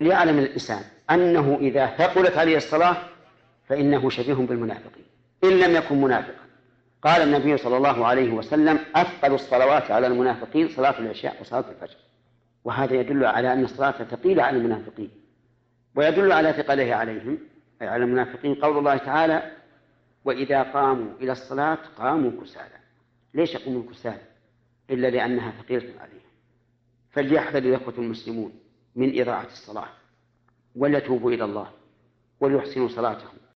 ليعلم الإنسان أنه إذا ثقلت عليه الصلاة فإنه شبيه بالمنافقين إن لم يكن منافقا. قال النبي صلى الله عليه وسلم أثقل الصلوات على المنافقين صلاة العشاء وصلاة الفجر. وهذا يدل على أن الصلاة ثقيلة على المنافقين ويدل على ثقله عليهم أي على المنافقين. قول الله تعالى وإذا قاموا إلى الصلاة قاموا كسالى. ليش يقومون كسالى؟ إلا لأنها ثقيلة عليهم. فليحذر الإخوة المسلمون من إضاعة الصلاة وليتوبوا إلى الله وليحسنوا صلاتهم.